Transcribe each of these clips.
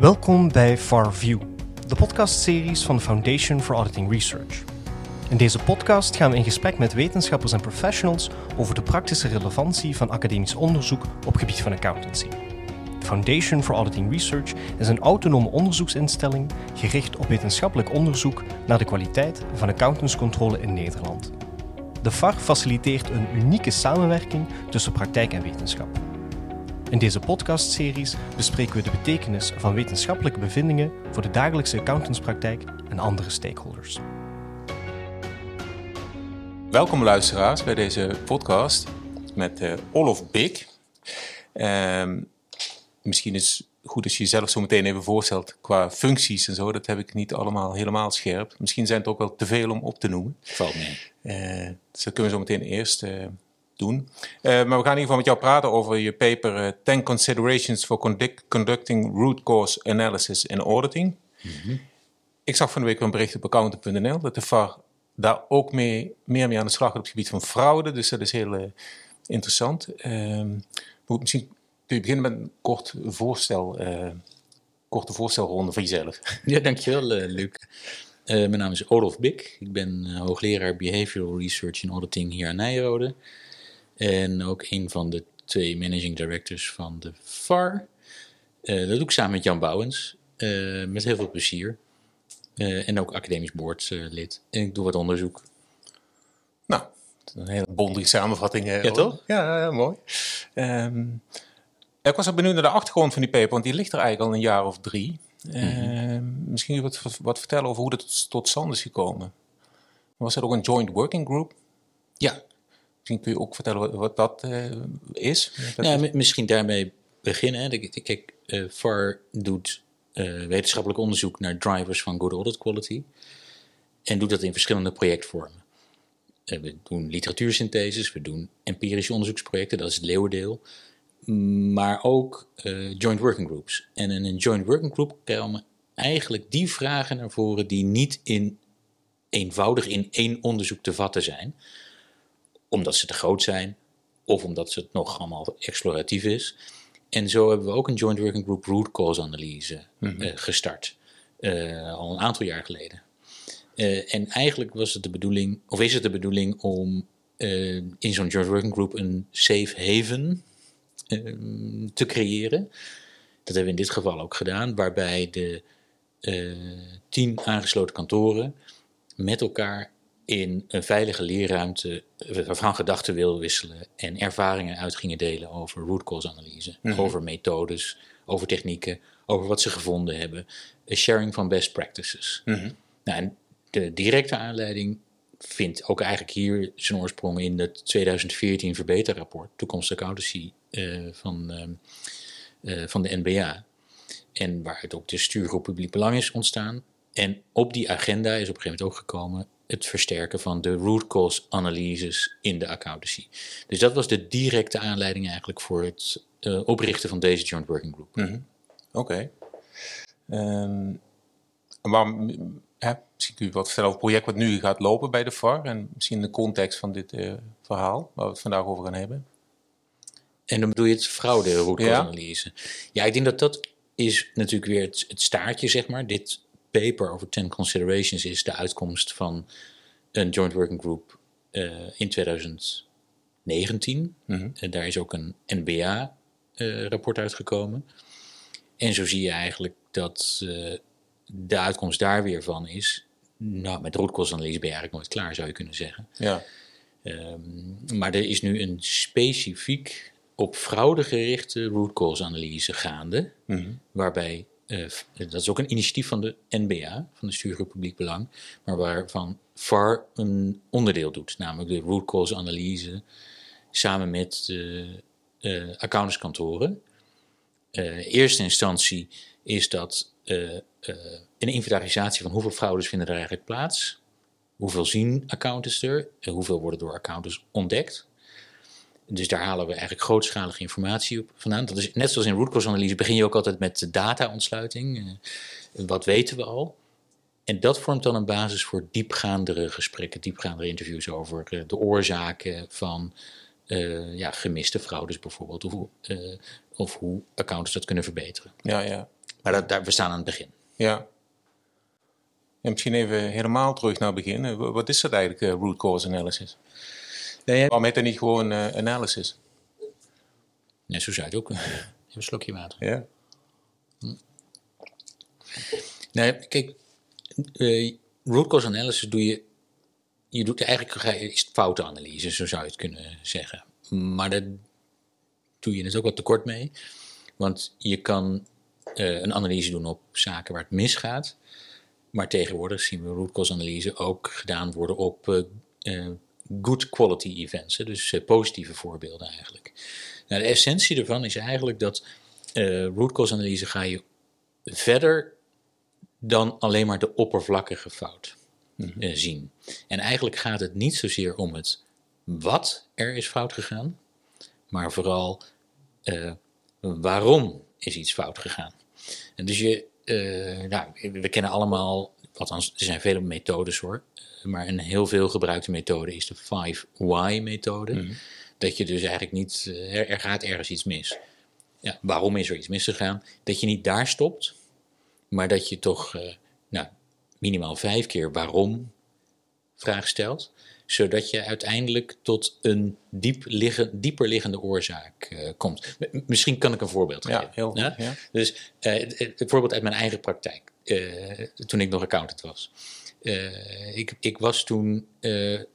Welkom bij FarView, de podcastseries van de Foundation for Auditing Research. In deze podcast gaan we in gesprek met wetenschappers en professionals over de praktische relevantie van academisch onderzoek op gebied van accountancy. De Foundation for Auditing Research is een autonome onderzoeksinstelling gericht op wetenschappelijk onderzoek naar de kwaliteit van accountantscontrole in Nederland. De FAR faciliteert een unieke samenwerking tussen praktijk en wetenschap. In deze podcastseries bespreken we de betekenis van wetenschappelijke bevindingen voor de dagelijkse accountantspraktijk en andere stakeholders. Welkom luisteraars bij deze podcast met uh, Olof Bik. Ehm, misschien is goed als je jezelf zo meteen even voorstelt qua functies en zo. Dat heb ik niet allemaal helemaal scherp. Misschien zijn het ook wel te veel om op te noemen. Valt mee. Uh, dus dat kunnen we zo meteen eerst uh, doen. maar we gaan in ieder geval met jou praten over je paper 10 Considerations for conduct Conducting Root Cause Analysis in Auditing. Mm -hmm. Ik zag van de week een bericht op accountant.nl dat de VAR daar ook mee, meer mee aan de slag gaat op het gebied van fraude. Dus dat is heel interessant. Uh, misschien kun je beginnen met een kort voorstel, uh, korte voorstelronde van jezelf. Ja, dankjewel uh, Luc. mijn naam is Olof Bik. Ik ben hoogleraar Behavioral Research in Auditing hier aan Nijrode. En ook een van de twee managing directors van de VAR. dat doe ik samen met Jan Bouwens. met heel veel plezier. Uh, en ook academisch boordslid. en ik doe wat onderzoek. Nou, een hele bondige samenvatting. Uh, ja, toch? Ja, ja mooi. Um, ik was ook benieuwd naar de achtergrond van die paper, want die ligt er eigenlijk al een jaar of drie. Mm -hmm. misschien kun je wat, wat, vertellen over hoe dat tot stand is gekomen. Was er ook een joint working group? Ja. Misschien kun je ook vertellen wat, wat dat uh, is? Dat nou, is? misschien daarmee beginnen. Kijk, VAR doet uh, wetenschappelijk onderzoek naar drivers van good audit quality. En doet dat in verschillende projectvormen. Uh, we doen literatuursyntheses, we doen empirische onderzoeksprojecten, dat is het leeuwendeel. Maar ook uh, joint working groups. En in een joint working group komen eigenlijk die vragen naar voren die niet in, eenvoudig in één onderzoek te vatten zijn. Omdat ze te groot zijn of omdat het nog allemaal exploratief is. En zo hebben we ook een joint working group root cause analyse mm gestart. Uh, al een aantal jaar geleden. En eigenlijk was het de bedoeling, of is het de bedoeling om in zo'n joint working group een safe haven te creëren. Dat hebben we in dit geval ook gedaan, waarbij de tien aangesloten kantoren met elkaar in een veilige leerruimte van gedachten wil wisselen en ervaringen uit gingen delen over root cause analyse, mhm. over methodes, over technieken, over wat ze gevonden hebben, sharing van best practices. Mm nou, en de directe aanleiding vindt ook eigenlijk hier zijn oorsprong in het 2014 verbeterrapport, toekomstige accountancy uh, van, uh, uh, van de NBA. En waaruit ook de stuurgroep publiek belang is ontstaan. En op die agenda is op een gegeven moment ook gekomen het versterken van de root cause analyses in de accountancy. Dus dat was de directe aanleiding eigenlijk voor het uh, oprichten van deze joint working group. Mm. Oké. Okay. Um, waarom, hè, misschien kun je wat vertellen over het project wat nu gaat lopen bij de VAR en misschien in de context van dit uh, verhaal waar we het vandaag over gaan hebben. En dan bedoel je het fraude root cause analyse. Ja, ik denk dat dat is natuurlijk weer het, het staartje, zeg maar. Dit paper over 10 considerations is de uitkomst van een joint working group uh, in 2019. Mm -hmm. uh, daar is ook een NBA-rapport uitgekomen. En zo zie je eigenlijk dat de uitkomst daar weer van is. Nou, met rootkostenanalyse ben je eigenlijk nooit klaar, zou je kunnen zeggen. Ja. Um, maar er is nu een specifiek op fraude gerichte root cause analyse gaande, mm -hmm. waarbij uh, dat is ook een initiatief van de NBA, van de Stuurgroep Publiek Belang, maar waarvan VAR een onderdeel doet, namelijk de root cause analyse samen met de uh, accountantskantoren. Uh, eerste instantie is dat een inventarisatie van hoeveel fraudes vinden er eigenlijk plaats, hoeveel zien accountants er, hoeveel worden door accountants ontdekt. Dus daar halen we eigenlijk grootschalige informatie op vandaan. Dat is, net zoals in root cause analyse begin je ook altijd met data-ontsluiting. Uh, wat weten we al? En dat vormt dan een basis voor diepgaandere gesprekken, diepgaandere interviews over de oorzaken van eh, ja, gemiste fraudes bijvoorbeeld, of, hoe, eh, of hoe accountants dat kunnen verbeteren. Ja, ja. Maar dat, daar, we staan aan het begin. Ja. En misschien even helemaal terug naar het begin. Eh, wa- Wat is dat eigenlijk, eh, root cause analysis? Nee, Waarom heet dat niet gewoon eh, analysis? nee, zo zou je het ook. Even een slokje water. Ja. Nee, kijk, eh, root cause analysis doe je, je doet eigenlijk is het foutenanalyse, zo zou je het kunnen zeggen. Maar daar doe je het ook wat tekort mee. Want je kan eh, een analyse doen op zaken waar het misgaat. Maar tegenwoordig zien we root cause analyse ook gedaan worden op eh, eh, good quality events. Hè, dus positieve voorbeelden eigenlijk. Nou, de essentie ervan is eigenlijk dat root cause analyse ga je verder dan alleen maar de oppervlakkige fout eh, zien. En eigenlijk gaat het niet zozeer om het wat er is fout gegaan, maar vooral waarom is iets fout gegaan. En dus je, eh, nou, we kennen allemaal, althans er zijn vele methodes hoor, maar een heel veel gebruikte methode is de 5-why-methode. Dat je dus eigenlijk niet, eh, er, er gaat ergens iets mis. Ja, waarom is er iets misgegaan? Dat je niet daar stopt, maar dat je toch eh, nou, minimaal vijf keer waarom vraag stelt, zodat je uiteindelijk tot een diep liggen, dieper liggende oorzaak eh, komt. M- misschien kan ik een voorbeeld Ja, geven. heel goed, ja. Dus eh, het, het voorbeeld uit mijn eigen praktijk, eh, toen ik nog accountant was. Ik, ik was toen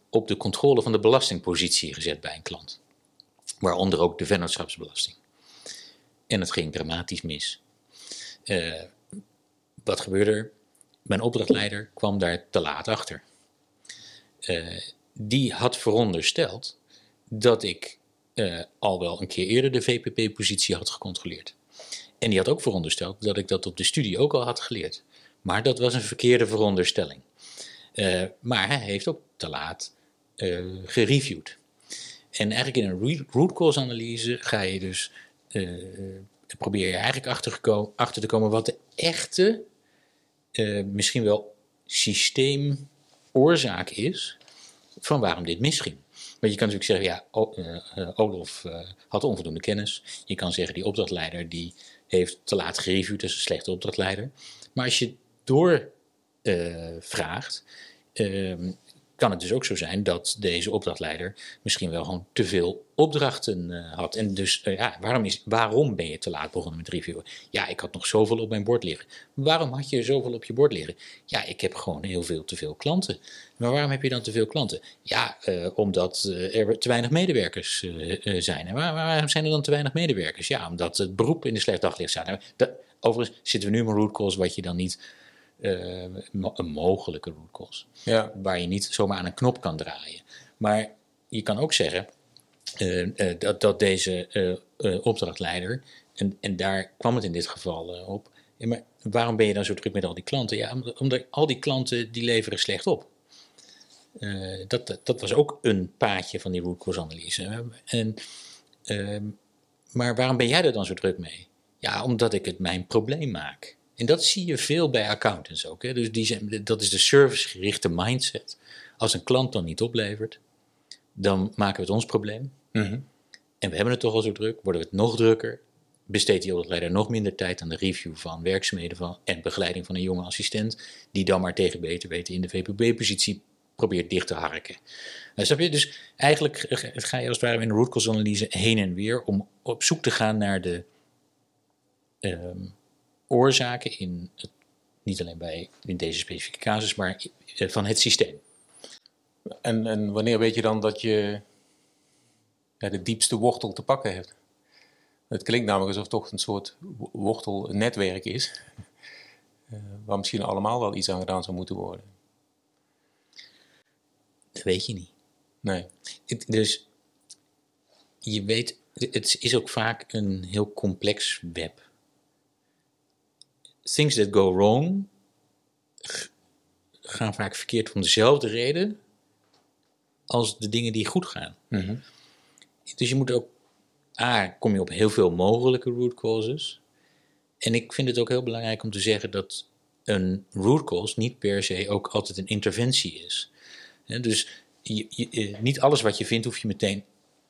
op de controle van de belastingpositie gezet bij een klant, waaronder ook de vennootschapsbelasting. En het ging dramatisch mis. Wat gebeurde er? Mijn opdrachtleider kwam daar te laat achter. Die had verondersteld dat ik eh, al wel een keer eerder de VPP-positie had gecontroleerd. En die had ook verondersteld dat ik dat op de studie ook al had geleerd. Maar dat was een verkeerde veronderstelling. Eh, maar hij heeft ook te laat eh, gereviewd. En eigenlijk in een root cause analyse ga je dus probeer je eigenlijk achter, achter te komen wat de echte, misschien wel systeemoorzaak is van waarom dit misging. Want je kan natuurlijk zeggen, ja, O- eh, eh, Olof eh, had onvoldoende kennis. Je kan zeggen, die opdrachtleider die heeft te laat gereviewd, dat is een slechte opdrachtleider. Maar als je door eh, vraagt, ehm, kan het dus ook zo zijn dat deze opdrachtleider misschien wel gewoon te veel opdrachten eh, had. En dus, eh, ja, waarom, is, waarom ben je te laat begonnen met reviewen? Ja, ik had nog zoveel op mijn bord liggen. Waarom had je zoveel op je bord liggen? Ja, ik heb gewoon heel veel te veel klanten. Maar waarom heb je dan te veel klanten? Ja, eh, omdat er te weinig medewerkers zijn. En waar- waarom zijn er dan te weinig medewerkers? Ja, omdat het beroep in de slecht daglicht staat. Nou, overigens zitten we nu op een root cause wat je dan niet... eh, een mogelijke root cause Ja, waar je niet zomaar aan een knop kan draaien. Maar je kan ook zeggen eh, eh, dat, dat deze opdrachtleider, en, en daar kwam het in dit geval op, ja, maar waarom ben je dan zo druk met al die klanten? Ja, omdat, al die klanten die leveren slecht op. Dat, dat, dat was ook een paadje van die root cause analyse. En, ehm, maar waarom ben jij er dan zo druk mee? Ja, omdat ik het mijn probleem maak. En dat zie je veel bij accountants ook. Hè? Dus die zijn, dat is de servicegerichte mindset. Als een klant dan niet oplevert, dan maken we het ons probleem. Mhm. En we hebben het toch al zo druk, worden we het nog drukker. Besteedt die opdrachtleider nog minder tijd aan de review van werkzaamheden van, en begeleiding van een jonge assistent, die dan maar tegen beter weten in de VPB-positie probeert dicht te harken. Nou, snap je? Dus eigenlijk eh, ga je als het ware in een root cause analyse heen en weer om op zoek te gaan naar de ehm, oorzaken in het, niet alleen bij in deze specifieke casus, maar eh, van het systeem. En, en wanneer weet je dan dat je ja, de diepste wortel te pakken hebt? Het klinkt namelijk alsof het toch een soort wo- wortelnetwerk is, eh, waar misschien allemaal wel iets aan gedaan zou moeten worden. Dat weet je niet. Nee. Het- dus je weet, het is ook vaak een heel complex web. Things that go wrong gaan vaak verkeerd om dezelfde reden als de dingen die goed gaan. Mhm. Dus je moet ook, A, kom je op heel veel mogelijke root causes. En ik vind het ook heel belangrijk om te zeggen dat een root cause niet per se ook altijd een interventie is. Dus je, je- eh, niet alles wat je vindt hoef je meteen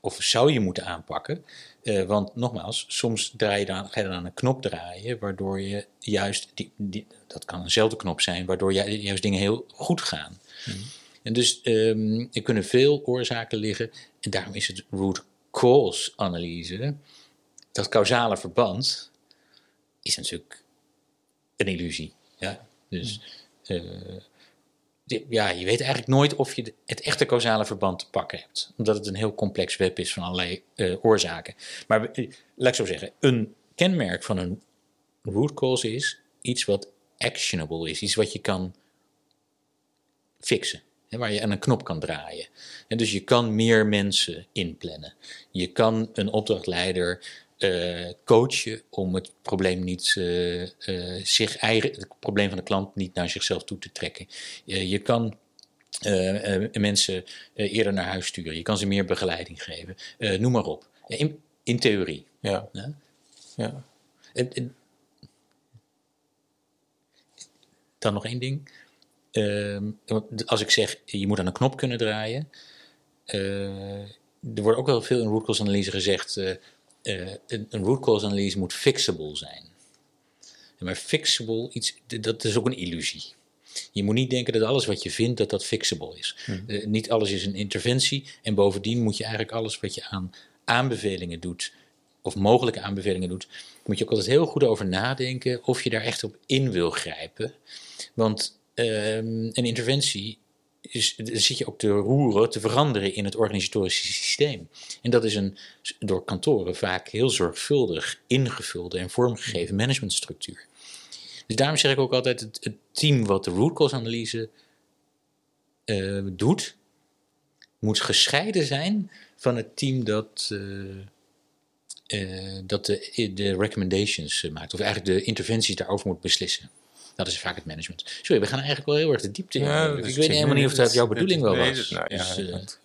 of zou je moeten aanpakken. Eh, want nogmaals, soms draai je dan, ga je dan aan een knop draaien, waardoor je juist, die, die, dat kan eenzelfde knop zijn, waardoor je, juist dingen heel goed gaan. En dus um, er kunnen veel oorzaken liggen, en daarom is het root cause analyse, dat causale verband, is natuurlijk een illusie. Ja? Dus uh, ja, je weet eigenlijk nooit of je het echte causale verband te pakken hebt. Omdat het een heel complex web is van allerlei uh, oorzaken. Maar uh, laat ik zo zeggen, een kenmerk van een root cause is iets wat actionable is. Iets wat je kan fixen. Hè, waar je aan een knop kan draaien. En dus je kan meer mensen inplannen. Je kan een opdrachtleider uh, coachen om het probleem niet uh, uh, zich eigen, het probleem van de klant niet naar zichzelf toe te trekken. je kan mensen eerder naar huis sturen. Je kan ze meer begeleiding geven. noem maar op. In, in theorie. Ja. ja. ja. En, en, dan nog één ding. Als ik zeg, je moet aan een knop kunnen draaien. er wordt ook wel veel in root cause analyse gezegd uh, een, root cause analyse moet fixable zijn. Maar fixable, iets, dat is ook een illusie. Je moet niet denken dat alles wat je vindt, dat dat fixable is. Hmm. Uh, niet alles is een interventie. En bovendien moet je eigenlijk alles wat je aan aanbevelingen doet, of mogelijke aanbevelingen doet, moet je ook altijd heel goed over nadenken of je daar echt op in wil grijpen. Want uh, een interventie is, zit je ook te roeren, te veranderen in het organisatorische systeem. En dat is een door kantoren vaak heel zorgvuldig ingevulde en vormgegeven managementstructuur. Dus daarom zeg ik ook altijd: het, team wat de root cause analyse uh, doet, moet gescheiden zijn van het team dat, uh, uh, dat de, de recommendations maakt, of eigenlijk de interventies daarover moet beslissen. Dat is vaak het management. Sorry, we gaan eigenlijk wel heel erg de diepte in. Ja, ik weet helemaal niet of dat jouw bedoeling wel was. Nou, ja, dus, uh, het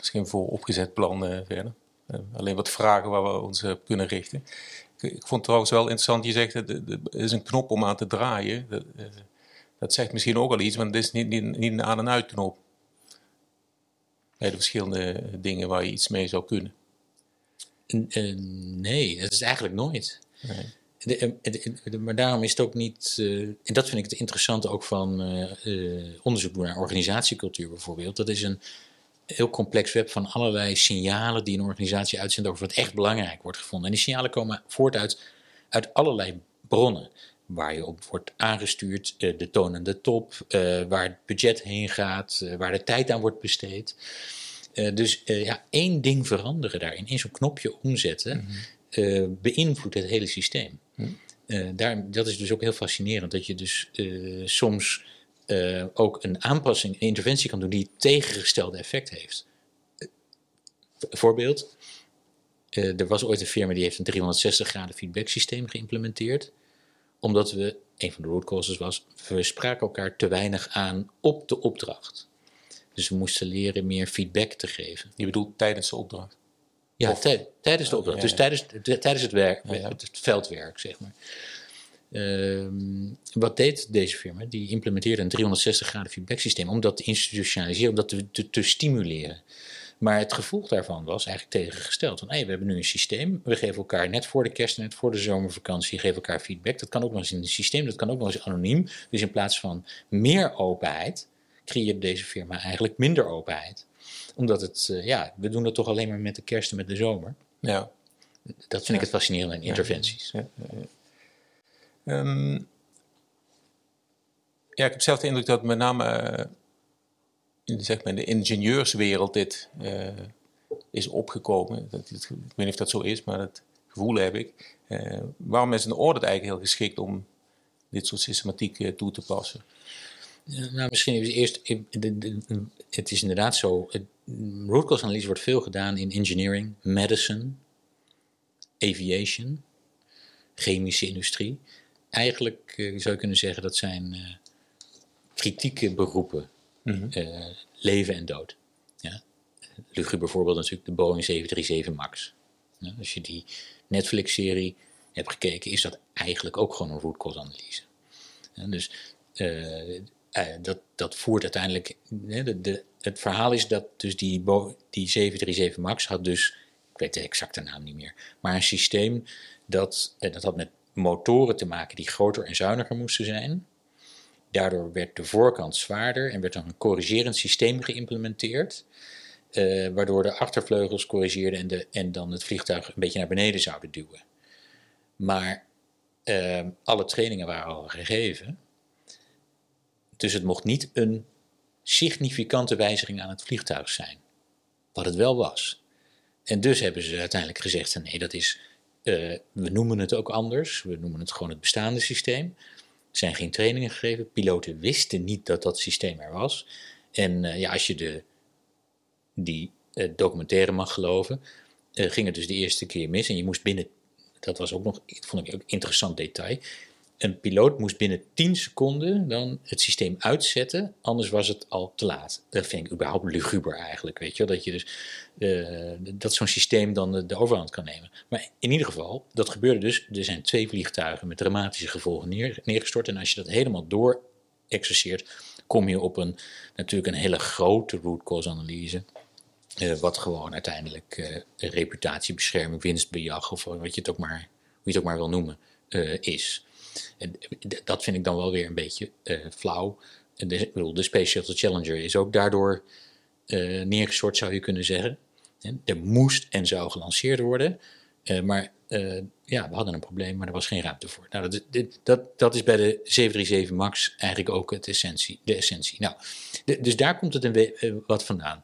is geen vooropgezet plan uh, verder. Uh, alleen wat vragen waar we ons op kunnen richten. Ik, ik, vond trouwens wel interessant, je zegt, er is een knop om aan te draaien. Dat, dat zegt misschien ook al iets, want het is niet, niet, niet een aan- en uitknop. Bij de verschillende dingen waar je iets mee zou kunnen. nee, dat is eigenlijk nooit. Nee. De, maar daarom is het ook niet, uh, en dat vind ik het interessante ook van uh, onderzoek naar organisatiecultuur bijvoorbeeld. Dat is een heel complex web van allerlei signalen die een organisatie uitzendt over wat echt belangrijk wordt gevonden. En die signalen komen voort uit, uit allerlei bronnen. Waar je op wordt aangestuurd, de toon en de top, waar het budget heen gaat, waar de tijd aan wordt besteed. dus ja, één ding veranderen daarin, één zo'n knopje omzetten, mm -hmm. beïnvloedt het hele systeem. Uh, daar, dat is dus ook heel fascinerend, dat je dus uh, soms uh, ook een aanpassing, een interventie kan doen die het tegengestelde effect heeft. voorbeeld, er was ooit een firma die heeft een 360 graden feedback systeem geïmplementeerd, omdat we, een van de root causes was, we spraken elkaar te weinig aan op de opdracht. Dus we moesten leren meer feedback te geven. Je bedoelt tijdens de opdracht? Ja, tijdens de opdracht. Dus tijdens, tijdens het, werk, het veldwerk, zeg maar. Ehm, wat deed deze firma? Die implementeerde een 360 graden feedback systeem om dat te institutionaliseren, om dat te, te, stimuleren. Maar het gevolg daarvan was eigenlijk tegengesteld. Van, hey, we hebben nu een systeem, we geven elkaar net voor de kerst en net voor de zomervakantie, geven elkaar feedback. Dat kan ook nog eens in een systeem, dat kan ook nog eens anoniem. Dus in plaats van meer openheid, creëerde deze firma eigenlijk minder openheid omdat het, uh, ja, we doen dat toch alleen maar met de kerst en met de zomer. Ja. Dat vind ik het fascinerend in interventies. Ja, um, ja, ik heb zelf de indruk dat met name uh, in, zeg maar, de ingenieurswereld dit uh, is opgekomen. Dat, ik weet niet of dat zo is, maar dat gevoel heb ik. waarom is een audit eigenlijk heel geschikt om dit soort systematiek toe te passen? Nou, misschien even eerst. Het is inderdaad zo. Root cause analyse wordt veel gedaan in engineering, medicine, aviation, chemische industrie. Eigenlijk uh, zou je kunnen zeggen dat zijn uh, kritieke beroepen. Mm uh, leven en dood. Ja? Luguber bijvoorbeeld natuurlijk de Boeing 737 MAX. Ja, als je die Netflix-serie hebt gekeken, is dat eigenlijk ook gewoon een root cause analyse. Ja, dus eh, dat, dat voert uiteindelijk. hè, de, het verhaal is dat dus die, die 737 MAX had dus, ik weet de exacte naam niet meer, maar een systeem dat, eh, dat had met motoren te maken die groter en zuiniger moesten zijn. Daardoor werd de voorkant zwaarder en werd dan een corrigerend systeem geïmplementeerd. eh, waardoor de achtervleugels corrigeerden en, de, en dan het vliegtuig een beetje naar beneden zouden duwen. Maar alle trainingen waren al gegeven. Dus het mocht niet een significante wijziging aan het vliegtuig zijn. Wat het wel was. En dus hebben ze uiteindelijk gezegd: nee, dat is. eh, we noemen het ook anders. We noemen het gewoon het bestaande systeem. Er zijn geen trainingen gegeven. Piloten wisten niet dat dat systeem er was. En eh, ja, als je de, die eh, documentaire mag geloven, ging het dus de eerste keer mis. En je moest binnen, dat was ook nog, vond ik ook een interessant detail. Een piloot moest binnen 10 seconden dan het systeem uitzetten, anders was het al te laat. Dat vind ik überhaupt luguber eigenlijk, weet je. Dat, je dus, eh, dat zo'n systeem dan de, overhand kan nemen. Maar in ieder geval, dat gebeurde dus. Er zijn twee vliegtuigen met dramatische gevolgen neer, neergestort. En als je dat helemaal door exerceert, kom je op een, natuurlijk een hele grote root cause analyse. Eh, wat gewoon uiteindelijk eh, reputatiebescherming, winstbejag of wat je het ook maar, hoe je het ook maar wil noemen, is. D- dat vind ik dan wel weer een beetje eh, flauw. De, ik bedoel, de Space Shuttle Challenger is ook daardoor eh, neergestort, zou je kunnen zeggen. En er moest en zou gelanceerd worden. Eh, maar eh, ja, we hadden een probleem, maar er was geen ruimte voor. Nou, dat, dit- dat, dat is bij de 737 MAX eigenlijk ook het essentie, de essentie. Nou, dus daar komt het een eh, wat vandaan.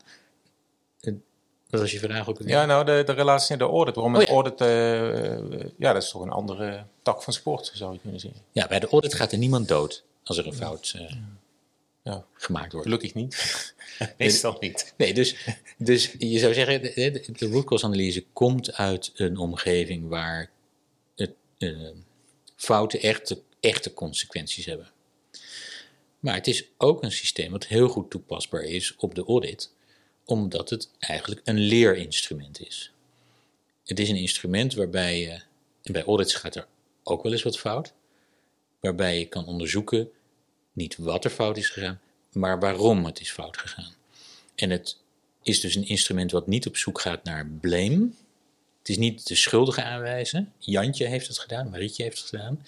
Was je vraag ook? alweer? Ja, nou, de, de relatie naar de audit. Waarom Oh het ja. audit, eh, ja, dat is toch een andere tak van sport, zou je kunnen zeggen. Ja, bij de audit gaat er niemand dood als er een fout eh, Ja, gemaakt wordt. gelukkig niet. Meestal niet. Nee, dus, dus je zou zeggen, de, de, de root cause analyse komt uit een omgeving waar het, eh, fouten echte, echte consequenties hebben. Maar het is ook een systeem wat heel goed toepasbaar is op de audit, omdat het eigenlijk een leerinstrument is. Het is een instrument waarbij je, en bij audits gaat er ook wel eens wat fout, waarbij je kan onderzoeken niet wat er fout is gegaan, maar waarom het is fout gegaan. En het is dus een instrument wat niet op zoek gaat naar blame. Het is niet de schuldige aanwijzen. Jantje heeft het gedaan, Marietje heeft het gedaan.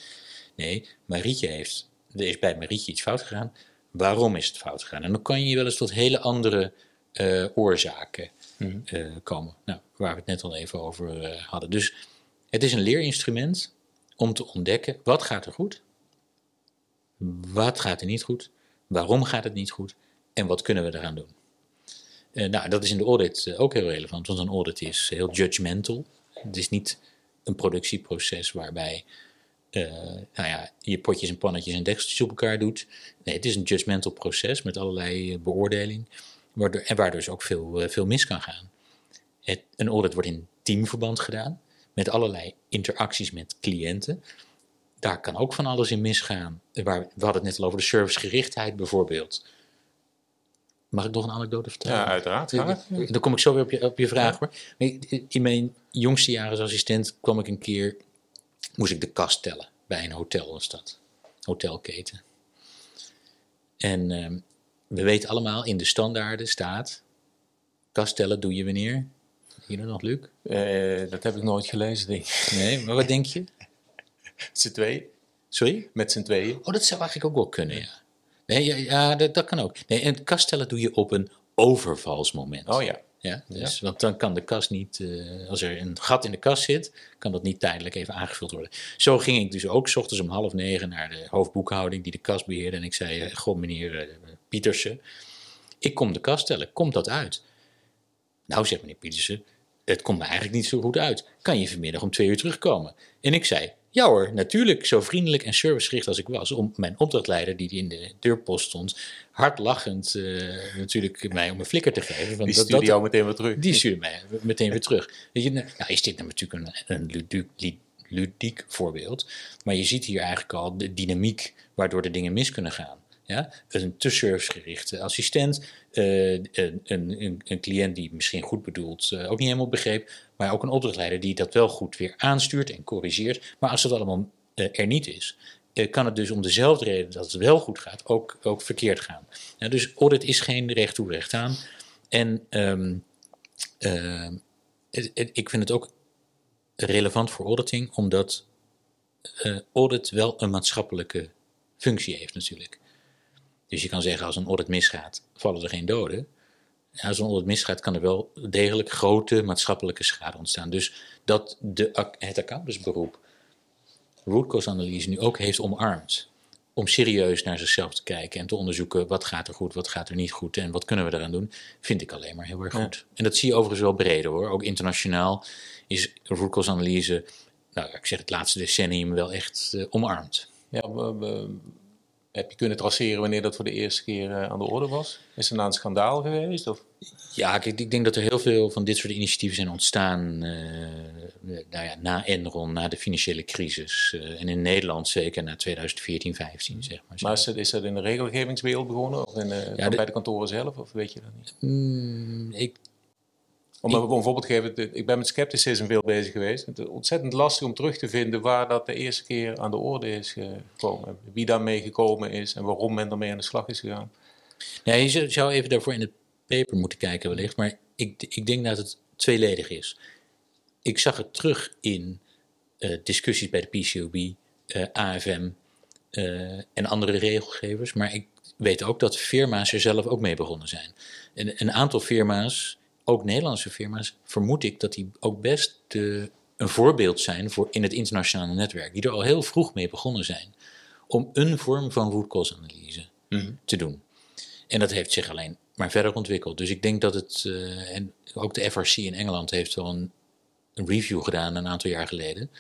Nee, Marietje heeft, er is bij Marietje iets fout gegaan. Waarom is het fout gegaan? En dan kan je wel eens tot hele andere eh, oorzaken eh, komen. Nou, waar we het net al even over eh, hadden. Dus het is een leerinstrument om te ontdekken wat gaat er goed, wat gaat er niet goed, waarom gaat het niet goed en wat kunnen we eraan doen. Nou, dat is in de audit ook heel relevant, want een audit is heel judgmental. Het is niet een productieproces waarbij nou ja, je potjes en pannetjes en dekseltjes op elkaar doet. Nee, het is een judgmental proces met allerlei beoordeling, waardoor, en waardoor dus ook veel, eh, veel mis kan gaan. Het, een audit wordt in teamverband gedaan, met allerlei interacties met cliënten. Daar kan ook van alles in misgaan. Waar, we hadden het net al over de servicegerichtheid bijvoorbeeld. Mag ik nog een anekdote vertellen? Ja, uiteraard. Dan kom ik zo weer op je, op je vraag. Maar In mijn jongste jaren als assistent kwam ik een keer, moest ik de kast tellen bij een hotel was dat. Hotelketen. En ehm, we weten allemaal, in de standaarden staat, kast tellen doe je wanneer? Hier nog, Luc? Eh, dat heb ik nooit gelezen, denk ik. Nee, maar wat denk je? Z'n tweeën. Sorry? Met z'n tweeën. Oh, dat zou eigenlijk ook wel kunnen, ja. Nee, ja, ja dat, dat kan ook. Nee, en kast tellen doe je op een overvalsmoment. Oh ja. Ja, dus, Want dan kan de kast niet, eh, als er een gat in de kast zit, kan dat niet tijdelijk even aangevuld worden. Zo ging ik dus ook 's ochtends om half negen naar de hoofdboekhouding die de kast beheerde. En ik zei, eh, goh meneer Pietersen, ik kom de kast tellen, komt dat uit? Nou, zegt meneer Pietersen, het komt me eigenlijk niet zo goed uit. Kan je vanmiddag om twee uur terugkomen? En ik zei, ja hoor, natuurlijk, zo vriendelijk en servicegericht als ik was, om mijn opdrachtleider, die in de deurpost stond, hardlachend eh, natuurlijk mij om een flikker te geven. Want Die dat- stuurde dat- jou meteen weer terug. die stuurde mij meteen weer terug. Weet je, nou is dit nou natuurlijk een, een ludiek, li- ludiek voorbeeld. Maar je ziet hier eigenlijk al de dynamiek waardoor de dingen mis kunnen gaan. Ja? Een te servicegerichte assistent, eh, een, een, een, cliënt die misschien goed bedoeld eh, ook niet helemaal begreep, maar ook een opdrachtleider die dat wel goed weer aanstuurt en corrigeert. Maar als dat allemaal eh, er niet is, kan het dus om dezelfde reden dat het wel goed gaat, ook, ook verkeerd gaan. Dus audit is geen recht toe recht aan. En ehm, eh, het- ik vind het ook relevant voor auditing, omdat audit wel een maatschappelijke functie heeft natuurlijk. Dus je kan zeggen, als een audit misgaat, vallen er geen doden. Als een audit misgaat, kan er wel degelijk grote maatschappelijke schade ontstaan. Dus dat de, het accountantsberoep root cause analyse nu ook heeft omarmd. Om serieus naar zichzelf te kijken en te onderzoeken wat gaat er goed, wat gaat er niet goed en wat kunnen we eraan doen, vind ik alleen maar heel erg goed. En dat zie je overigens wel breder hoor. Ook internationaal is root cause analyse, nou ik zeg het laatste decennium wel echt eh, omarmd. Ja, we- heb je kunnen traceren wanneer dat voor de eerste keer eh, aan de orde was? Is er nou een schandaal geweest? Of? Ja, kijk, ik denk dat er heel veel van dit soort initiatieven zijn ontstaan eh, nou ja, na Enron, na de financiële crisis. eh, en in Nederland zeker na 2014, 15 zeg maar. Maar is het, is dat in de regelgevingswereld begonnen? Of in, eh, de- bij de kantoren zelf? Of weet je dat niet? Mm, ik, Om een een voorbeeld te geven, ik ben met scepticisme veel bezig geweest. Het is ontzettend lastig om terug te vinden waar dat de eerste keer aan de orde is gekomen. Wie daarmee gekomen is en waarom men ermee aan de slag is gegaan. nee, je zou- zou even daarvoor in het paper moeten kijken wellicht. Maar ik, ik denk dat het tweeledig is. Ik zag het terug in eh, discussies bij de PCOB, eh, AFM eh, en andere regelgevers. Maar ik weet ook dat firma's er zelf ook mee begonnen zijn. En een aantal firma's, ook Nederlandse firma's, vermoed ik dat die ook best de, een voorbeeld zijn voor in het internationale netwerk. Die er al heel vroeg mee begonnen zijn. Om een vorm van root cause analyse te doen. En dat heeft zich alleen maar verder ontwikkeld. Dus ik denk dat het, eh, en ook de FRC in Engeland heeft wel een, een review gedaan een aantal jaar geleden.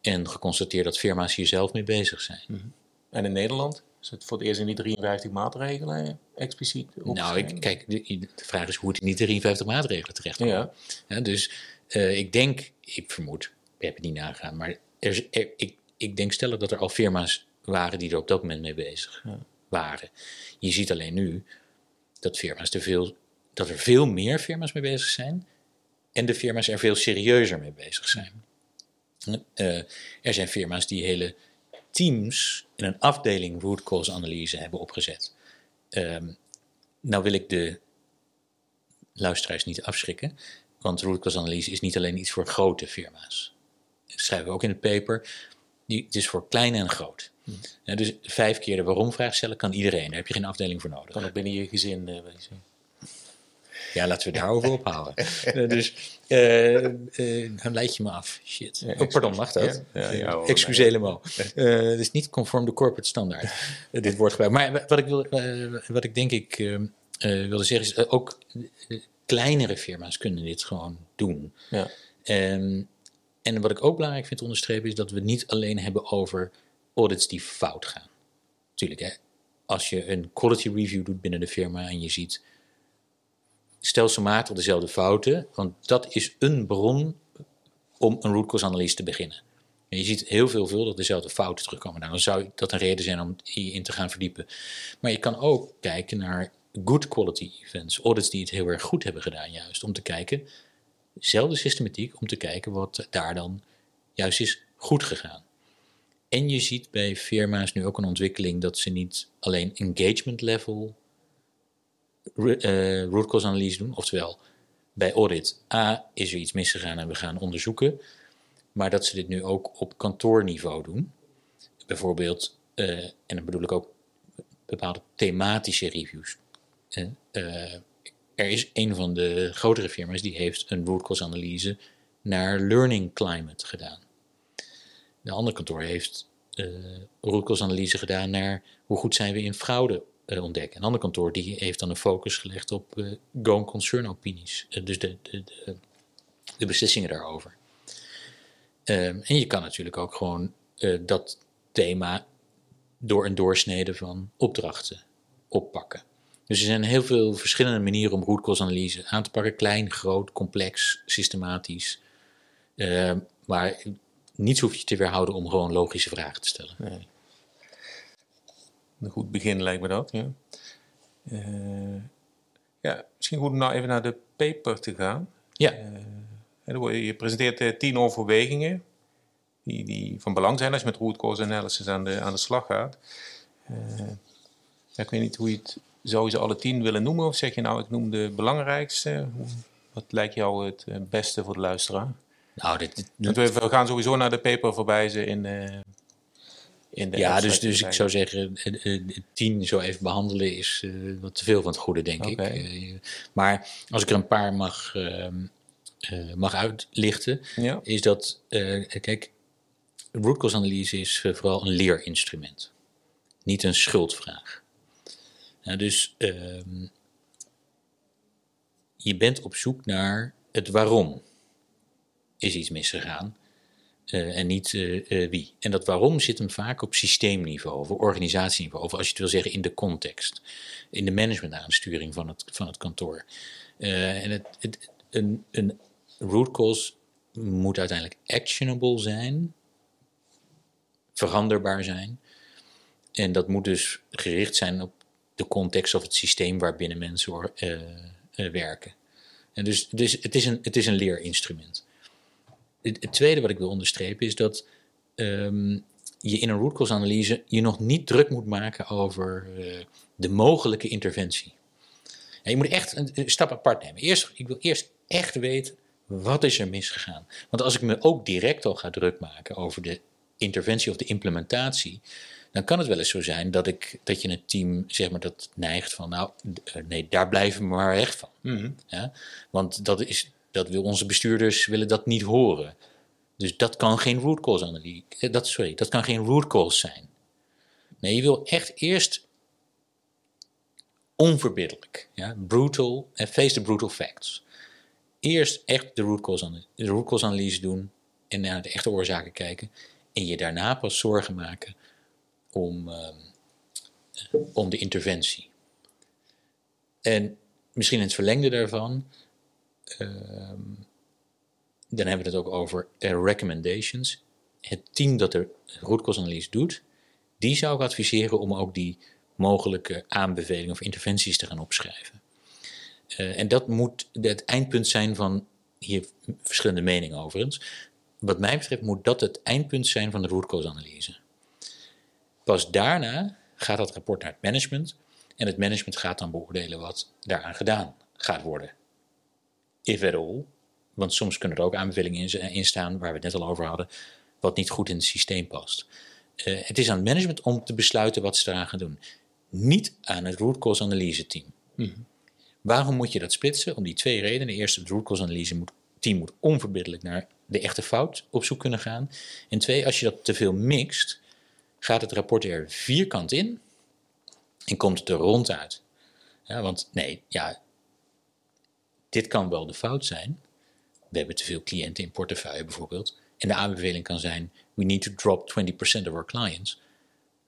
En geconstateerd dat firma's hier zelf mee bezig zijn. En in Nederland is het voor het eerst in die 53 maatregelen expliciet Nou, ik, kijk, de, de vraag is hoe het in die 53 maatregelen terechtkomt. Ja. Ja, dus eh, ik denk, ik vermoed, ik heb het niet nagaan, maar er, er- ik, ik denk stellig dat er al firma's waren die er op dat moment mee bezig waren. Je ziet alleen nu dat, firma's er veel, dat er veel meer firma's mee bezig zijn en de firma's er veel serieuzer mee bezig zijn. Eh, er zijn firma's die hele teams in een afdeling root cause analyse hebben opgezet. Ehm, nou wil ik de luisteraars niet afschrikken, want root cause analyse is niet alleen iets voor grote firma's. Dat schrijven we ook in het paper. Die, het is voor klein en groot. Ja, dus vijf keer de waarom-vraag stellen kan iedereen. Daar heb je geen afdeling voor nodig. Kan ook binnen je gezin, eh. Ja, laten we het daarover ophouden. Eh, dus, eh dan leid je me af. Shit. Oh, pardon, mag dat? Ja, ja, Excusez-le-moi. Eh, Het is niet conform de corporate standaard, dit woordgebruik. Maar wat ik, wil, wat ik denk ik wilde zeggen is, ook kleinere firma's kunnen dit gewoon doen. Ja. Ehm, en wat ik ook belangrijk vind te onderstrepen is dat we het niet alleen hebben over audits die fout gaan. Tuurlijk, hè, als je een quality review doet binnen de firma en je ziet stelselmatig dezelfde fouten, want dat is een bron om een root cause analyse te beginnen. En je ziet heel veelvuldig dezelfde fouten terugkomen. Nou, dan zou dat een reden zijn om je in te gaan verdiepen. Maar je kan ook kijken naar good quality events, audits die het heel erg goed hebben gedaan juist, om te kijken, zelfde systematiek, om te kijken wat daar dan juist is goed gegaan. En je ziet bij firma's nu ook een ontwikkeling dat ze niet alleen engagement level uh, root cause analyse doen, oftewel bij audit A is er iets misgegaan en we gaan onderzoeken, maar dat ze dit nu ook op kantoorniveau doen. Bijvoorbeeld, uh, en dan bedoel ik ook bepaalde thematische reviews. Uh, er is een van de grotere firma's die heeft een root cause analyse naar learning climate gedaan. De andere kantoor heeft uh, root cause analyse gedaan naar hoe goed zijn we in fraude ontdekken. Een ander kantoor die heeft dan een focus gelegd op uh, going concern opinies. Uh, dus de, de, de, beslissingen daarover. Um, en je kan natuurlijk ook gewoon dat thema door een doorsnede van opdrachten oppakken. Dus er zijn heel veel verschillende manieren om root cause analyse aan te pakken. Klein, groot, complex, systematisch. Uh, maar niets hoef je te weerhouden om gewoon logische vragen te stellen. Nee. Een goed begin lijkt me dat, ja. Uh, ja, misschien goed om nou even naar de paper te gaan. Ja. Uh, je presenteert uh, tien overwegingen die, die van belang zijn als je met root cause analysis aan de, aan de slag gaat. Ik weet niet hoe je het, zou je ze alle tien willen noemen of zeg je nou ik noem de belangrijkste? Wat lijkt jou het eh, beste voor de luisteraar? Nou, dit, we, gaan sowieso naar de paper voorbij ze in, uh, in de Ja, dus, dus ik zou zeggen, tien zo even behandelen is wat te veel van het goede, denk ik. maar als ik er een paar mag, ehm, mag uitlichten, ja. is dat, kijk, root cause analyse is vooral een leerinstrument, niet een schuldvraag. Nou, dus ehm, je bent op zoek naar het waarom is iets misgegaan uh, en niet uh, uh, wie. En dat waarom zit hem vaak op systeemniveau of organisatieniveau, of als je het wil zeggen in de context, in de managementaansturing van het, van het kantoor. en het, het, een, een root cause moet uiteindelijk actionable zijn, veranderbaar zijn. En dat moet dus gericht zijn op de context of het systeem waarbinnen mensen werken. En dus, dus het, is een, het is een leerinstrument. Het, tweede wat ik wil onderstrepen is dat um, je in een root cause analyse je nog niet druk moet maken over uh, de mogelijke interventie. En je moet echt een, een, stap apart nemen. Eerst, ik wil eerst echt weten wat is er misgegaan. Want als ik me ook direct al ga druk maken over de interventie of de implementatie, dan kan het wel eens zo zijn dat, ik, dat je het team zeg maar, dat neigt van, nou, eh, nee, daar blijven we maar weg van. Mhm. ja? Want dat, is, dat wil onze bestuurders willen dat niet horen. Dus dat kan geen root cause analyse. Eh, dat, sorry, dat kan geen root cause zijn. Nee, je wil echt eerst onverbiddelijk, ja, brutal, en face the brutal facts. Eerst echt de root cause analyse, de root cause analyse doen en naar de echte oorzaken kijken. En je daarna pas zorgen maken om, ehm, om de interventie. En misschien in het verlengde daarvan, dan hebben we het ook over uh, recommendations. Het team dat de root doet, die zou ik adviseren om ook die mogelijke aanbevelingen of interventies te gaan opschrijven. Uh, en dat moet het eindpunt zijn van, hier verschillende meningen overigens, wat mij betreft moet dat het eindpunt zijn van de root Pas daarna gaat dat rapport naar het management en het management gaat dan beoordelen wat daaraan gedaan gaat worden. If at all, want soms kunnen er ook aanbevelingen in staan waar we het net al over hadden, wat niet goed in het systeem past. Uh, het is aan het management om te besluiten wat ze eraan gaan doen. Niet aan het root cause analyse team. Mm Waarom moet je dat splitsen? Om die twee redenen. Eerst, het root cause analyse team moet onverbiddelijk naar de echte fout op zoek kunnen gaan. En twee, als je dat te veel mixt, gaat het rapport er vierkant in en komt het er rond uit. Ja, want nee, ja, dit kan wel de fout zijn. We hebben te veel cliënten in portefeuille bijvoorbeeld. En de aanbeveling kan zijn, we need to drop 20% of our clients.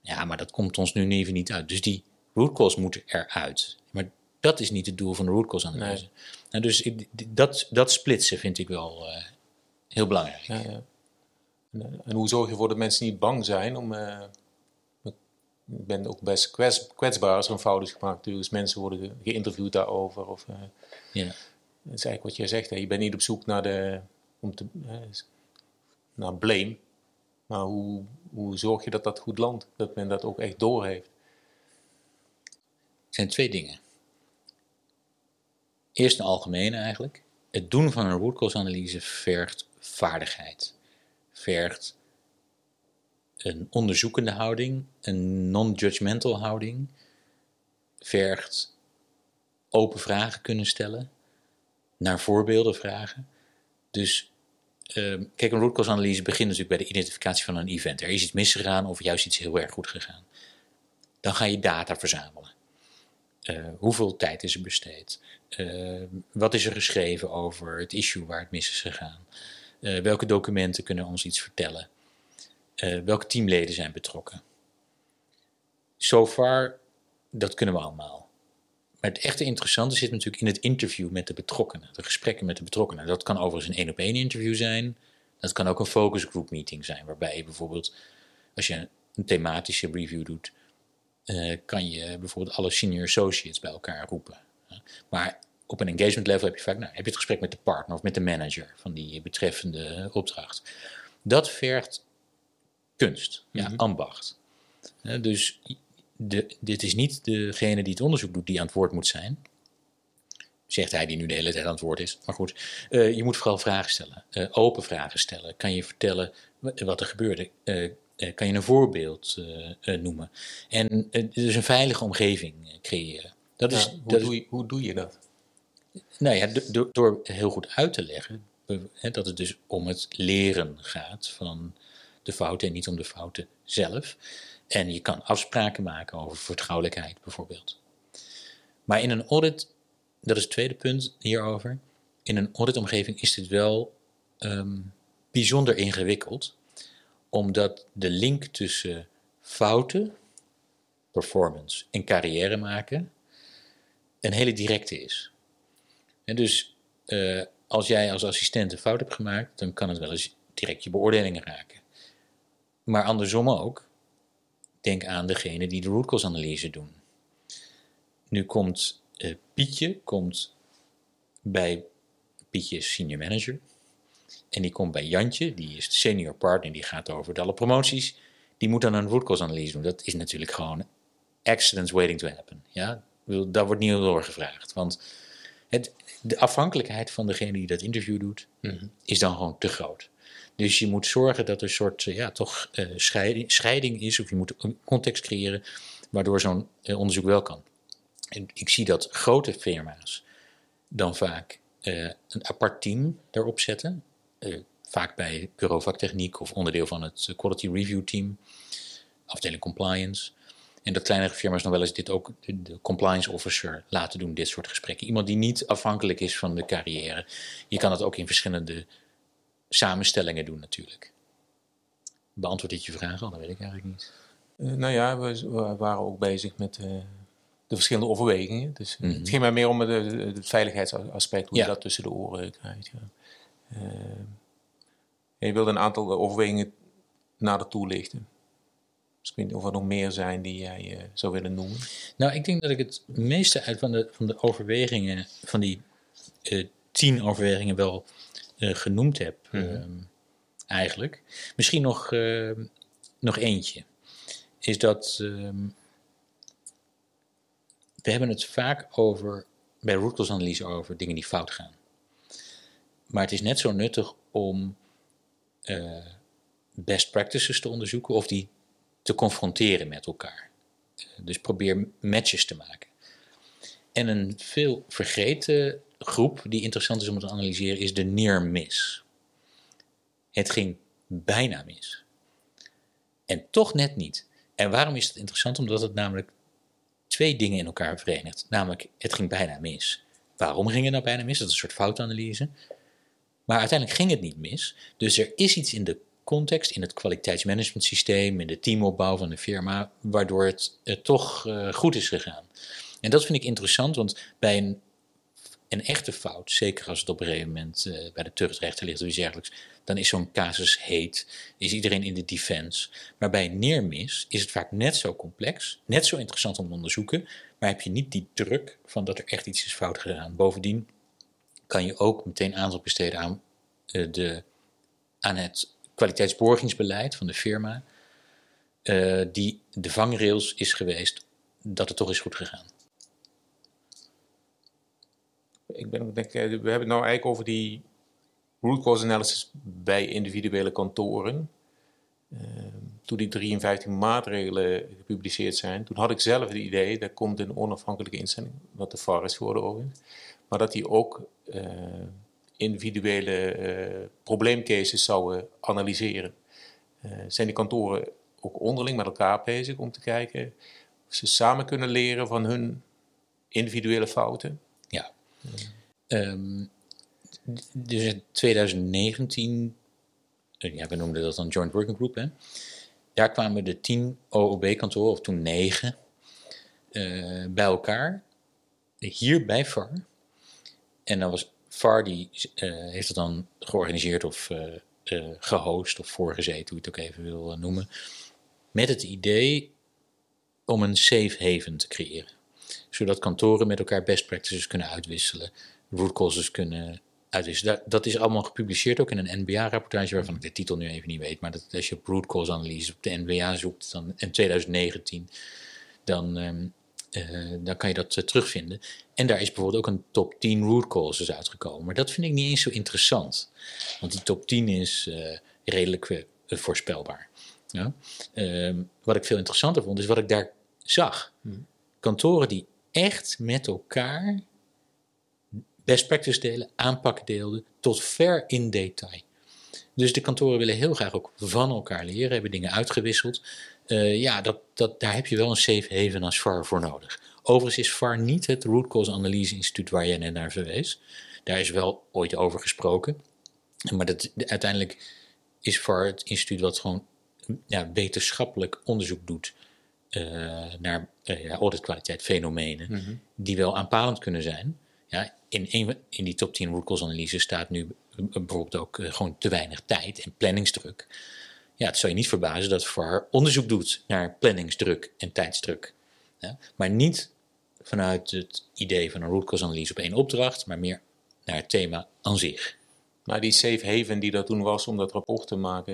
Ja, maar dat komt ons nu even niet uit. Dus die root cause moet eruit. Maar dat is niet het doel van de root cause analyse. Nee. Nou, dus dat, dat splitsen vind ik wel uh, heel belangrijk. Ja, ja. En, eh, en, hoe zorg je ervoor dat mensen niet bang zijn om... Uh, ik ben ook best kwets, kwetsbaar als er een fout is gemaakt. Dus mensen worden geïnterviewd daarover. Of, uh, ja. Dat is eigenlijk wat jij zegt. Hè. Je bent niet op zoek naar, de, om te, naar blame. Maar hoe, hoe zorg je dat dat goed landt? Dat men dat ook echt doorheeft? Het zijn twee dingen. Eerst een algemene eigenlijk. Het doen van een root cause analyse vergt vaardigheid. Vergt een onderzoekende houding, een non-judgmental houding. Vergt open vragen kunnen stellen, naar voorbeelden vragen. Dus uh, kijk, een root cause analyse begint natuurlijk bij de identificatie van een event. Er is iets misgegaan of juist iets heel erg goed gegaan. Dan ga je data verzamelen. Uh, hoeveel tijd is er besteed? Uh, wat is er geschreven over het issue waar het mis is gegaan? Uh, welke documenten kunnen ons iets vertellen? welke teamleden zijn betrokken? So far, dat kunnen we allemaal. Maar het echte interessante zit natuurlijk in het interview met de betrokkenen, de gesprekken met de betrokkenen. Dat kan overigens een één-op-één interview zijn. Dat kan ook een focus group meeting zijn, waarbij je bijvoorbeeld, als je een thematische review doet, uh, kan je bijvoorbeeld alle senior associates bij elkaar roepen. Maar op een engagement level heb je vaak, nou, heb je het gesprek met de partner of met de manager van die betreffende opdracht. Dat vergt kunst, ja, Mhm. ambacht. Hè, dus de, dit is niet degene die het onderzoek doet die aan het woord moet zijn. Zegt hij die nu de hele tijd aan het woord is. Maar goed, eh, je moet vooral vragen stellen. eh, open vragen stellen. Kan je vertellen wa- wat er gebeurde? Eh, kan je een voorbeeld noemen? En dus een veilige omgeving creëren. Dat is, Ja, hoe, dat doe je, hoe doe je dat? nou ja, do- do- door heel goed uit te leggen dat het dus om het leren gaat van de fouten en niet om de fouten zelf. En je kan afspraken maken over vertrouwelijkheid bijvoorbeeld. Maar in een audit, dat is het tweede punt hierover, in een auditomgeving is dit wel ehm, bijzonder ingewikkeld, omdat de link tussen fouten, performance en carrière maken een hele directe is. En dus eh, als jij als assistent een fout hebt gemaakt, dan kan het wel eens direct je beoordelingen raken. Maar andersom ook, denk aan degene die de root cause analyse doen. Nu komt eh, Pietje komt bij Pietje is senior manager. En die komt bij Jantje, die is de senior partner, die gaat over de alle promoties. Die moet dan een root cause analyse doen. Dat is natuurlijk gewoon accidents waiting to happen. Ja? Daar wordt niet door gevraagd. Want het, de afhankelijkheid van degene die dat interview doet, is dan gewoon te groot. Dus je moet zorgen dat er een soort, eh, ja, toch eh, scheiding, scheiding is, of je moet een context creëren waardoor zo'n eh, onderzoek wel kan. En ik zie dat grote firma's dan vaak een apart team daarop zetten. Vaak bij bureau vaktechniek of onderdeel van het quality review team, afdeling compliance. En dat kleinere firma's nog wel eens dit ook de, compliance officer laten doen, dit soort gesprekken. Iemand die niet afhankelijk is van de carrière. Je kan het ook in verschillende samenstellingen doen natuurlijk. Beantwoord dit je vraag al? Dat weet ik eigenlijk niet. Eh, nou ja, we, we waren ook bezig met eh, de verschillende overwegingen. Dus Mhm. het ging mij meer om het, veiligheidsaspect, hoe Ja. je dat tussen de oren krijgt. Ja. Je wilde een aantal overwegingen nader toelichten. Dus ik weet niet of er nog meer zijn die jij zou willen noemen. Nou, ik denk dat ik het meeste uit van de, van de overwegingen, van die tien overwegingen wel genoemd heb, ehm, eigenlijk. Misschien nog, eh, nog eentje. Is dat ehm, we hebben het vaak over, bij root cause analyse over dingen die fout gaan. Maar het is net zo nuttig om eh, best practices te onderzoeken of die te confronteren met elkaar. Eh, Dus probeer matches te maken. En een veel vergeten groep die interessant is om te analyseren is de near miss. Het ging bijna mis. En toch net niet. En waarom is het interessant? Omdat het namelijk twee dingen in elkaar verenigt. Namelijk, het ging bijna mis. Waarom ging het nou bijna mis? Dat is een soort foutanalyse. Maar uiteindelijk ging het niet mis. Dus er is iets in de context, in het kwaliteitsmanagement systeem, in de teamopbouw van de firma, waardoor het toch eh, goed is gegaan. En dat vind ik interessant, want bij een, een echte fout, zeker als het op een gegeven moment eh, bij de tuchtrechter ligt of iets dergelijks, dan is zo'n casus heet, is iedereen in de defense. Maar bij neermis is het vaak net zo complex, net zo interessant om te onderzoeken, maar heb je niet die druk van dat er echt iets is fout gedaan. Bovendien kan je ook meteen aandacht besteden aan, eh, de, aan het kwaliteitsborgingsbeleid van de firma, eh, die de vangrails is geweest dat het toch is goed gegaan. Ik ben, denk, eh, we hebben het nou eigenlijk over die root cause analysis bij individuele kantoren. Eh, toen die 53 maatregelen gepubliceerd zijn, toen had ik zelf het idee, dat komt een onafhankelijke instelling, wat de VAR is geworden maar dat die ook eh, individuele eh, probleemcases zouden analyseren. Zijn die kantoren ook onderling met elkaar bezig om te kijken of ze samen kunnen leren van hun individuele fouten? Ehm, dus in 2019, eh, ja, we noemden dat dan Joint Working Group, hè? daar kwamen de tien OOB-kantoren, of toen negen, eh, bij elkaar, hier bij VAR. En dan was VAR, die eh, heeft het dan georganiseerd of eh, eh, gehost of voorgezeten, hoe je het ook even wil noemen, met het idee om een safe haven te creëren zodat kantoren met elkaar best practices kunnen uitwisselen, root causes kunnen uitwisselen. Dat, dat is allemaal gepubliceerd ook in een NBA-rapportage, waarvan ik de titel nu even niet weet. Maar dat, als je op root cause analyse op de NBA zoekt dan, in 2019, dan, ehm, eh, dan kan je dat eh, terugvinden. En daar is bijvoorbeeld ook een top 10 root causes uitgekomen. Maar dat vind ik niet eens zo interessant. Want die top 10 is eh, redelijk voorspelbaar. Ja? Ehm, wat ik veel interessanter vond, is wat ik daar zag. Kantoren die echt met elkaar best practice delen, aanpakken deelden, tot ver in detail. Dus de kantoren willen heel graag ook van elkaar leren, hebben dingen uitgewisseld. Uh, ja, dat, dat, daar heb je wel een safe haven als VAR voor nodig. Overigens is VAR niet het root cause analyse instituut waar jij net naar verwees. Daar is wel ooit over gesproken. Maar dat, uiteindelijk is VAR het instituut wat gewoon ja, wetenschappelijk onderzoek doet naar uh, ja, auditkwaliteit fenomenen, mhm. die wel aanpalend kunnen zijn. Ja, in, een, in die top 10 root cause analyse staat nu bijvoorbeeld ook gewoon te weinig tijd en planningsdruk ja, het zou je niet verbazen dat VAR onderzoek doet naar planningsdruk en tijdsdruk. Ja? Maar niet vanuit het idee van een root cause analyse op één opdracht, maar meer naar het thema aan zich. Maar die safe haven die dat toen was om dat rapport te maken,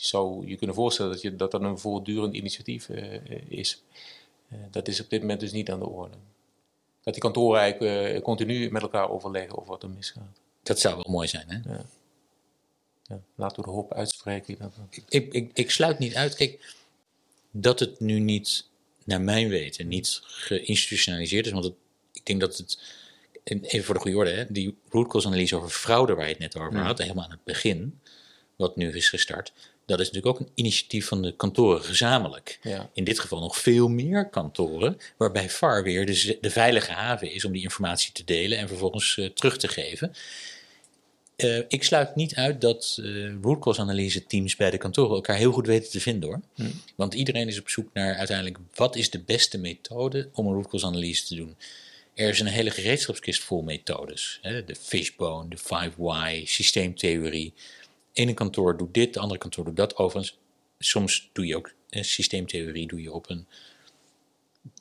zou je kunnen voorstellen dat je, dat, dat een voortdurend initiatief uh, is. Uh, dat is op dit moment dus niet aan de orde. Dat die kantoren eigenlijk uh, continu met elkaar overleggen over wat er misgaat. Dat zou wel mooi zijn, hè? Ja ja, laten we de hoop uitspreken. Dat... Ik, ik, ik sluit niet uit, kijk, dat het nu niet, naar mijn weten, niet geïnstitutionaliseerd is. Want het, ik denk dat het, even voor de goede orde, hè, die root cause analyse over fraude waar je het net over had, helemaal aan het begin, wat nu is gestart, dat is natuurlijk ook een initiatief van de kantoren gezamenlijk. Ja. In dit geval nog veel meer kantoren, waarbij VAR weer de, de, veilige haven is om die informatie te delen en vervolgens uh, terug te geven. Uh, ik sluit niet uit dat uh, root cause analyse teams bij de kantoren elkaar heel goed weten te vinden hoor. Hmm. Want iedereen is op zoek naar uiteindelijk wat is de beste methode om een root cause analyse te doen. Er is een hele gereedschapskist vol methodes. Hè? De fishbone, de 5Y, systeemtheorie. Ene kantoor doet dit, de andere kantoor doet dat. Overigens, soms doe je ook eh, systeemtheorie doe je op een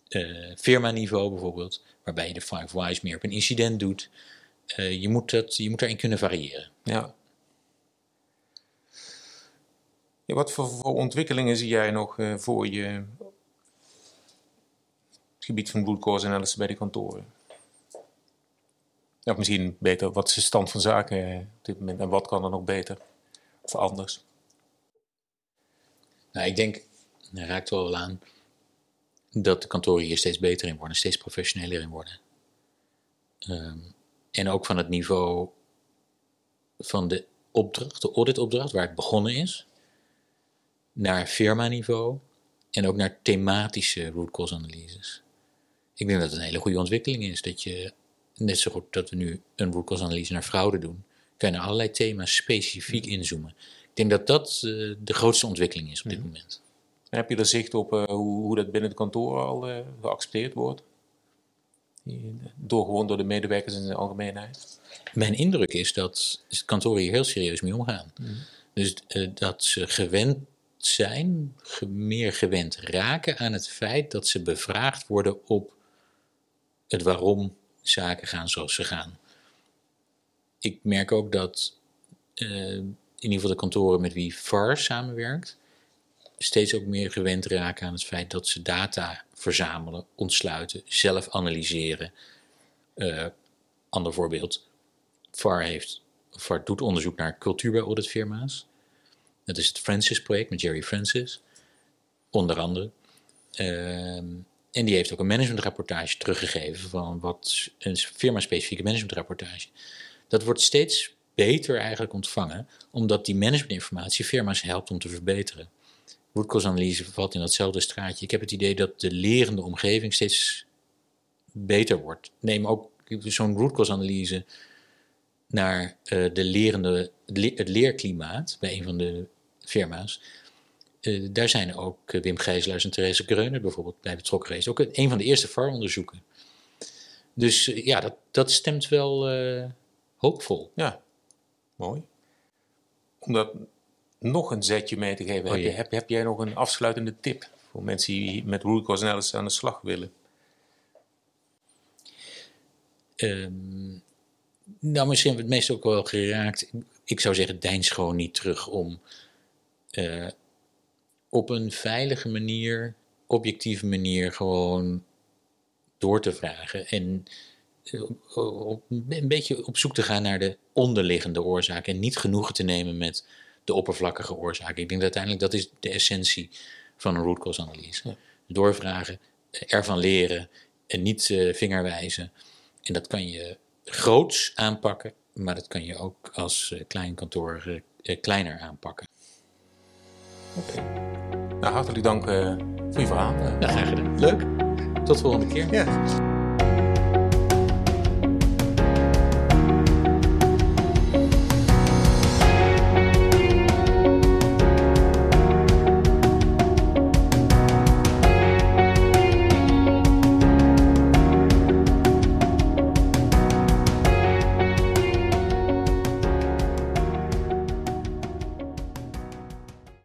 uh, firma-niveau bijvoorbeeld, waarbij je de 5Y's meer op een incident doet. Uh, je, moet dat, je moet daarin kunnen variëren. Ja. ja wat voor, ontwikkelingen zie jij nog voor je het gebied van root cause analysis bij de kantoren? Of misschien beter, wat is de stand van zaken op dit moment en wat kan er nog beter of anders? Nou, ik denk, daar raakt wel aan, dat de kantoren hier steeds beter in worden, steeds professioneler in worden. Um, en ook van het niveau van de opdracht, de auditopdracht, waar het begonnen is, naar firma-niveau en ook naar thematische root cause analyses. Ik denk dat het een hele goede ontwikkeling is. Dat je, net zo goed dat we nu een root cause analyse naar fraude doen, kan je naar allerlei thema's specifiek inzoomen. Ik denk dat dat uh, de grootste ontwikkeling is op dit moment. En heb je er zicht op uh, hoe, hoe, dat binnen het kantoor al uh, geaccepteerd wordt? door gewoon door de medewerkers in de algemeenheid? Mijn indruk is dat kantoren hier heel serieus mee omgaan. Mm. Dus uh, dat ze gewend zijn, meer gewend raken aan het feit dat ze bevraagd worden op het waarom zaken gaan zoals ze gaan. Ik merk ook dat uh, in ieder geval de kantoren met wie VAR samenwerkt, steeds ook meer gewend raken aan het feit dat ze data verzamelen, ontsluiten, zelf analyseren. Uh, ander voorbeeld, VAR, heeft, VAR doet onderzoek naar cultuur bij auditfirma's. Dat is het Francis-project met Jerry Francis, onder andere. Uh, en die heeft ook een managementrapportage teruggegeven van wat een firma-specifieke managementrapportage. Dat wordt steeds beter eigenlijk ontvangen, omdat die managementinformatie firma's helpt om te verbeteren root valt in datzelfde straatje. Ik heb het idee dat de lerende omgeving steeds beter wordt. Neem ook zo'n root analyse naar uh, de lerende, het leerklimaat bij een van de firma's. Uh, daar zijn ook uh, Wim Gijselaars en Therese Greuner bijvoorbeeld bij betrokken geweest. Ook een van de eerste VAR-onderzoeken. Dus ja, dat, dat stemt wel hoopvol. Ja, mooi. Omdat nog een zetje mee te geven. Oh, heb, je, heb, heb, jij nog een afsluitende tip voor mensen die met root cause analysis aan de slag willen? Um, nou, misschien hebben we het meest ook wel geraakt. Ik zou zeggen, deins gewoon niet terug om eh, op een veilige manier, objectieve manier, gewoon door te vragen. En een beetje op zoek te gaan naar de onderliggende oorzaken. En niet genoegen te nemen met de oppervlakkige oorzaken. Ik denk dat uiteindelijk dat is de essentie van een root cause analyse. Doorvragen, ervan leren en niet uh, vingerwijzen. En dat kan je groots aanpakken, maar dat kan je ook als uh, klein kantoor uh, kleiner aanpakken. Oké. Nou, hartelijk dank voor je verhaal. Nou, graag gedaan. Leuk. Tot de volgende keer. Ja.